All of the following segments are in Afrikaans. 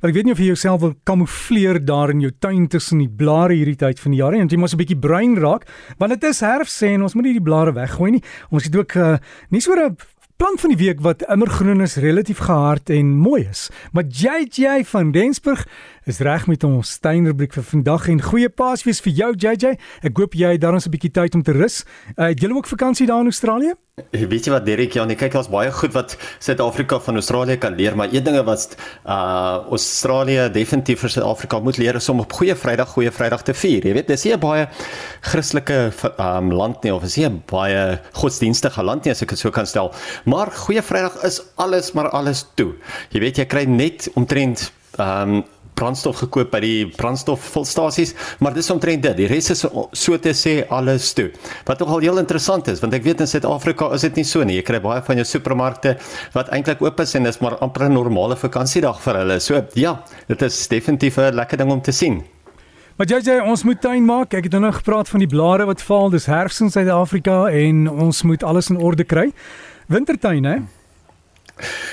Maar ek weet nie of jy jouself wil kamoufleer daar in jou tuin tussen die blare hierdie tyd van die jaar nie, want jy moet 'n bietjie bruin raak, want dit is herfs en ons moet nie die blare weggooi nie. Ons het ook uh, nie so 'n plant van die week wat immergroen is, relatief gehard en mooi is. Maar JJ van Rensburg is reg met ons tuinrubriek vir vandag en goeie Paasfees vir jou JJ. Ek hoop jy het daarom 'n bietjie tyd om te rus. Uh, het julle ook vakansie daar in Australië? Weet jy wat Derek Jan, kyk ons baie goed wat Suid-Afrika van Australië kan leer, maar een ding wat uh Australië definitief vir Suid-Afrika moet leer is om op goeie Vrydag goeie Vrydag te vier. Jy weet, dis nie 'n baie Christelike um land nie of is nie 'n baie godsdienstige land nie as ek dit so kan stel. Maar goeie Vrydag is alles maar alles toe. Jy weet jy kry net omtrent um brandstof gekoop by die brandstofvulstasies, maar dis omtrent dit. Die res is so te sê alles toe. Wat nogal heel interessant is, want ek weet in Suid-Afrika is dit nie so nie. Jy kry baie van jou supermarkte wat eintlik oop is en dis maar amper 'n normale vakansiedag vir hulle. So ja, dit is definitief 'n lekker ding om te sien. Maar jy sê ons moet tuin maak. Ek het nou gepraat van die blare wat val. Dis herfs in Suid-Afrika en ons moet alles in orde kry. Wintertuin, hè?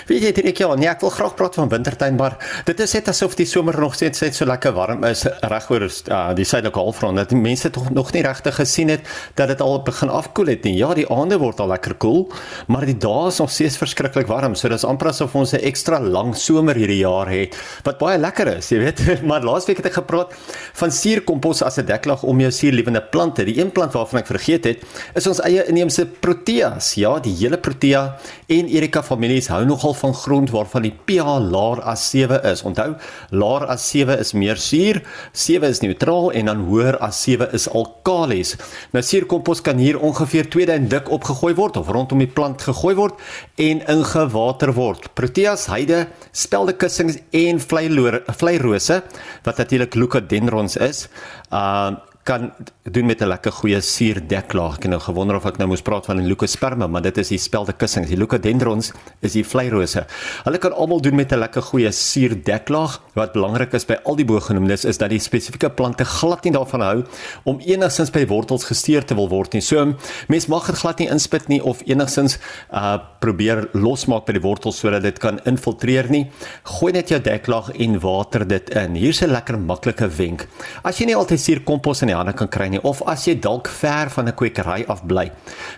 Weet jy ek ja, nee, ek wil graag praat van wintertuin, maar dit is net asof die somer nog steeds net so lekker warm is regoor uh, die suidelike halfrond. Dat mense tog nog nie regtig gesien het dat dit al begin afkoel het nie. Ja, die aande word al lekker koel, maar die dae is nog steeds verskriklik warm. So dis amper asof ons 'n ekstra lang somer hierdie jaar het wat baie lekker is, jy weet. maar laasweek het ek gepraat van suurkompos as 'n deklag om jou suurlewende plante. Die een plant waarvan ek vergeet het, is ons eie inheemse proteas. Ja, die hele protea en Erika families hou nogal van grond waarvan die pH laer as 7 is. Onthou, laer as 7 is meer suur, 7 is neutraal en dan hoër as 7 is alkalies. Nou suurkompos kan hier ongeveer 2 duim dik opgegooi word of rondom die plant gegooi word en ingewater word. Proteas, heide, spelde kussings en vleirose wat natuurlik leucadendrons is, uh kan doen met 'n lekker goeie suurdeklaag. Ek het nou gewonder of ek nou moes praat van 'n leucosperma, maar dit is die spelde kussings. Die leucadendrons is die vleirose. Hulle kan almal doen met 'n lekker goeie suurdeklaag. Wat belangrik is by al die bogenoemdes is dat die spesifieke plante glad nie daarvan hou om enigsins by wortels gesteer te wil word nie. So mens mag dit glad nie inspit nie of enigsins uh probeer losmaak by die wortels sodat dit kan infiltreer nie. Gooi net jou deklaag en water dit in. Hier's 'n lekker maklike wenk. As jy nie altyd suurkompos in die hande kan kry nie of as jy dalk ver van 'n kwekery af bly,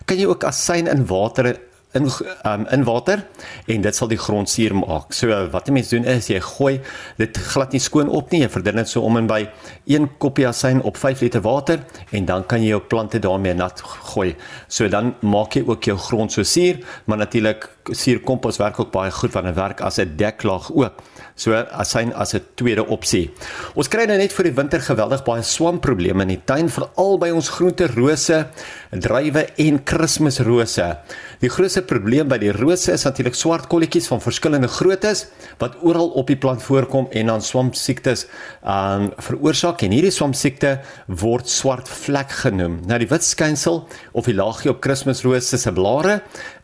kan jy ook asyn in water in um, in water en dit sal die grond suur maak. So wat jy mens doen is jy gooi dit glad nie skoon op nie, jy verdun dit so om en by 1 koppie asyn op 5 liter water en dan kan jy jou plante daarmee nat gooi. So dan maak jy ook jou grond so suur, maar natuurlik suurkompos werk ook baie goed wanneer werk as 'n deklaag ook. So asyn as 'n tweede opsie. Ons kry nou net vir die winter geweldig baie swamprobleme in die tuin, veral by ons groente rose, druiwe en kerstmisrose. Die grootste probleem by die rose is natuurlik swart kolletjies van verskillende groottes wat oral op die plant voorkom en dan swampsiektes um veroorsaak en hierdie swampsiekte word swart vlek genoem. Nou die wit skynsel of die laagie op Kersrose se blare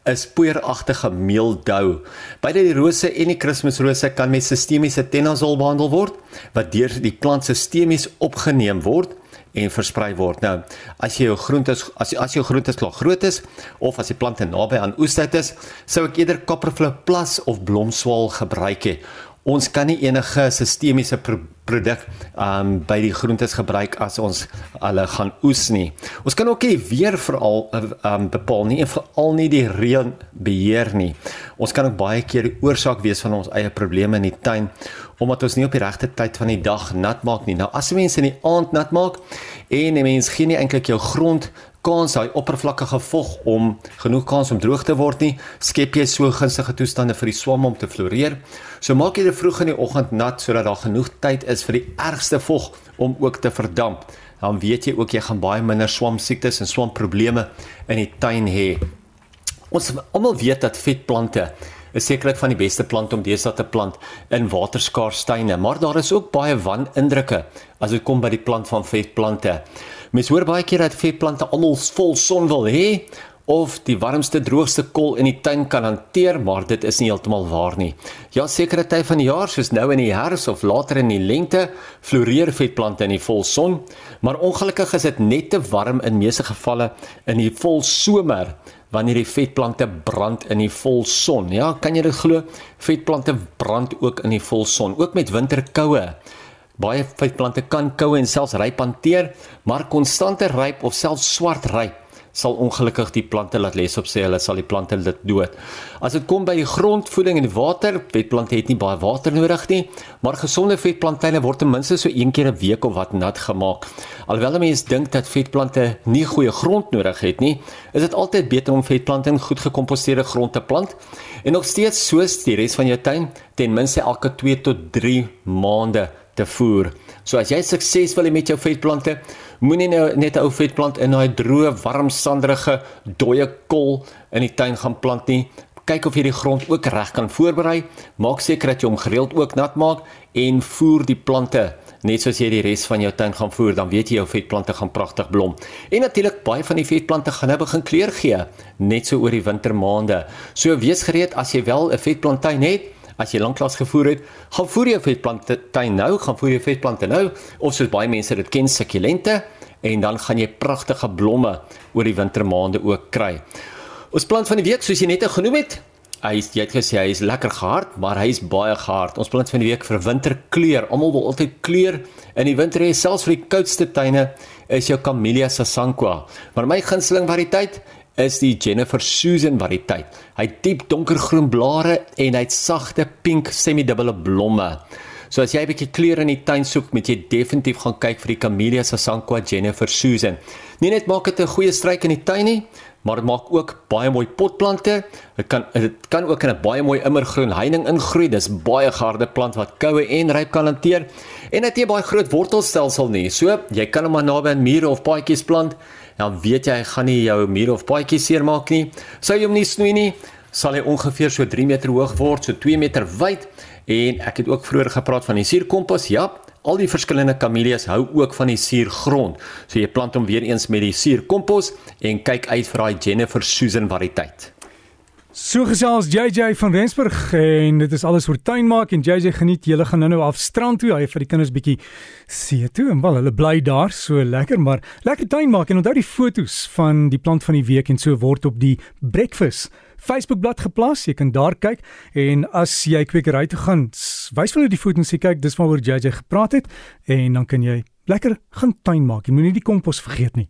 is poeieragtige meeldou. Beide die rose en die Kersrose kan met sistemiese tenazol behandel word wat deur die plant sistemies opgeneem word en versprei word. Nou, as jy jou groentes as as jou groentes klaar groot is of as die plante naby aan oestyd is, sou ek eerder Copperflow Plus of Blomswaal gebruik hê. Ons kan nie enige sistemiese pro produk um by die groentes gebruik as ons hulle gaan oes nie. Ons kan ook nie weer veral um bepaal nie en veral nie die reën beheer nie. Ons kan ook baie keer die oorsaak wees van ons eie probleme in die tuin omdat ons nie op die regte tyd van die dag nat maak nie. Nou as mense in die aand nat maak en 'n mens gee nie eintlik jou grond kans hy oppervlakkige vog om genoeg kans om droog te word nie, skep jy so gunstige toestande vir die swam om te floreer. So maak jy dit vroeg in die oggend nat sodat daar genoeg tyd is vir die ergste vog om ook te verdamp. Dan weet jy ook jy gaan baie minder swamsiektes en swamprobleme in die tuin hê. Ons almal weet dat vetplante is sekerlik van die beste plante om deesdae te plant in waterskaars tuine, maar daar is ook baie wanindrukke as dit kom by die plant van vetplante. Mens hoor baie keer dat vetplante almal vol son wil hê of die warmste droogste kol in die tuin kan hanteer, maar dit is nie heeltemal waar nie. Ja, sekere tye van die jaar soos nou in die herfs of later in die lente, floreer vetplante in die volson, maar ongelukkig is dit net te warm in meeste gevalle in die volsomer wanneer die vetplante brand in die volson. Ja, kan jy dit glo? Vetplante brand ook in die volson, ook met winterkoue. Baie vetplante kan koue en selfs ryp hanteer, maar konstante ryp of selfs swart ryp sal ongelukkig die plante laat les op sê hulle sal die plante dit dood. As dit kom by die grondvoeding en die water, vetplante het nie baie water nodig nie, maar gesonde vetplantyle word ten minste so een keer 'n week of wat nat gemaak. Alhoewel mense dink dat vetplante nie goeie grond nodig het nie, is dit altyd beter om vetplante in goed gekomposteerde grond te plant en nog steeds soos die res van jou tuin ten minste elke 2 tot 3 maande te voer. So as jy suksesvol is met jou vetplante, moenie nou net 'n ou vetplant in daai droë, warm, sanderige, dooie kol in die tuin gaan plant nie. Kyk of jy die grond ook reg kan voorberei. Maak seker dat jy hom gereeld ook nat maak en voer die plante net soos jy die res van jou tuin gaan voer, dan weet jy jou vetplante gaan pragtig blom. En natuurlik baie van die vetplante gaan nou begin kleur gee net so oor die wintermaande. So wees gereed as jy wel 'n vetplantuin het as jy lanklaas gevoer het, gaan voer jy vetplante tuin nou, gaan voer jy vetplante nou of soos baie mense dit ken, sukulente en dan gaan jy pragtige blomme oor die wintermaande ook kry. Ons plant van die week soos jy net genoem het, hy is, jy het gesê hy is lekker gehard, maar hy is baie gehard. Ons plant van die week vir winterkleur. Almal wil altyd kleur in die winter hê, selfs vir die koudste tuine is jou Camellia sasanqua. Maar my gunsteling variëteit is die Jennifer Susan variëteit. Hy het diep donkergroen blare en hy het sagte pink semi-dubbele blomme. So as jy 'n bietjie kleure in die tuin soek, moet jy definitief gaan kyk vir die Camellia Sasanqua Jennifer Susan. Nie net maak dit 'n goeie struik in die tuin nie, maar dit maak ook baie mooi potplante. Dit kan dit kan ook in 'n baie mooi immergroen heining ingroei. Dis baie geharde plant wat koue en ryp kan hanteer. En het baie groot wortelstelsel nie. So, jy kan hom maar naby aan mure of paadjies plant dan weet jy hy gaan nie jou muur of paadjie seermaak nie. Sou jy hom nie snoei nie, sal hy ongeveer so 3 meter hoog word, so 2 meter wyd en ek het ook vroeër gepraat van die suurkompos. Ja, al die verskillende kamelias hou ook van die suurgrond. So jy plant hom weer eens met die suurkompos en kyk uit vir daai Jennifer Susan variëteit. So gesels JJ van Rensburg en dit is alles oor tuinmaak en JJ geniet julle gaan nou-nou af strand toe. Hy vir die kinders bietjie see toe en wel hulle bly daar so lekker maar lekker tuinmaak en onthou die fotos van die plant van die week en so word op die breakfast Facebook bladsy geplaas. Jy kan daar kyk en as jy kwekery toe gaan, wys hulle die foto's en sê kyk dis waaroor JJ gepraat het en dan kan jy lekker gaan tuinmaak. Jy moenie die kompos vergeet nie.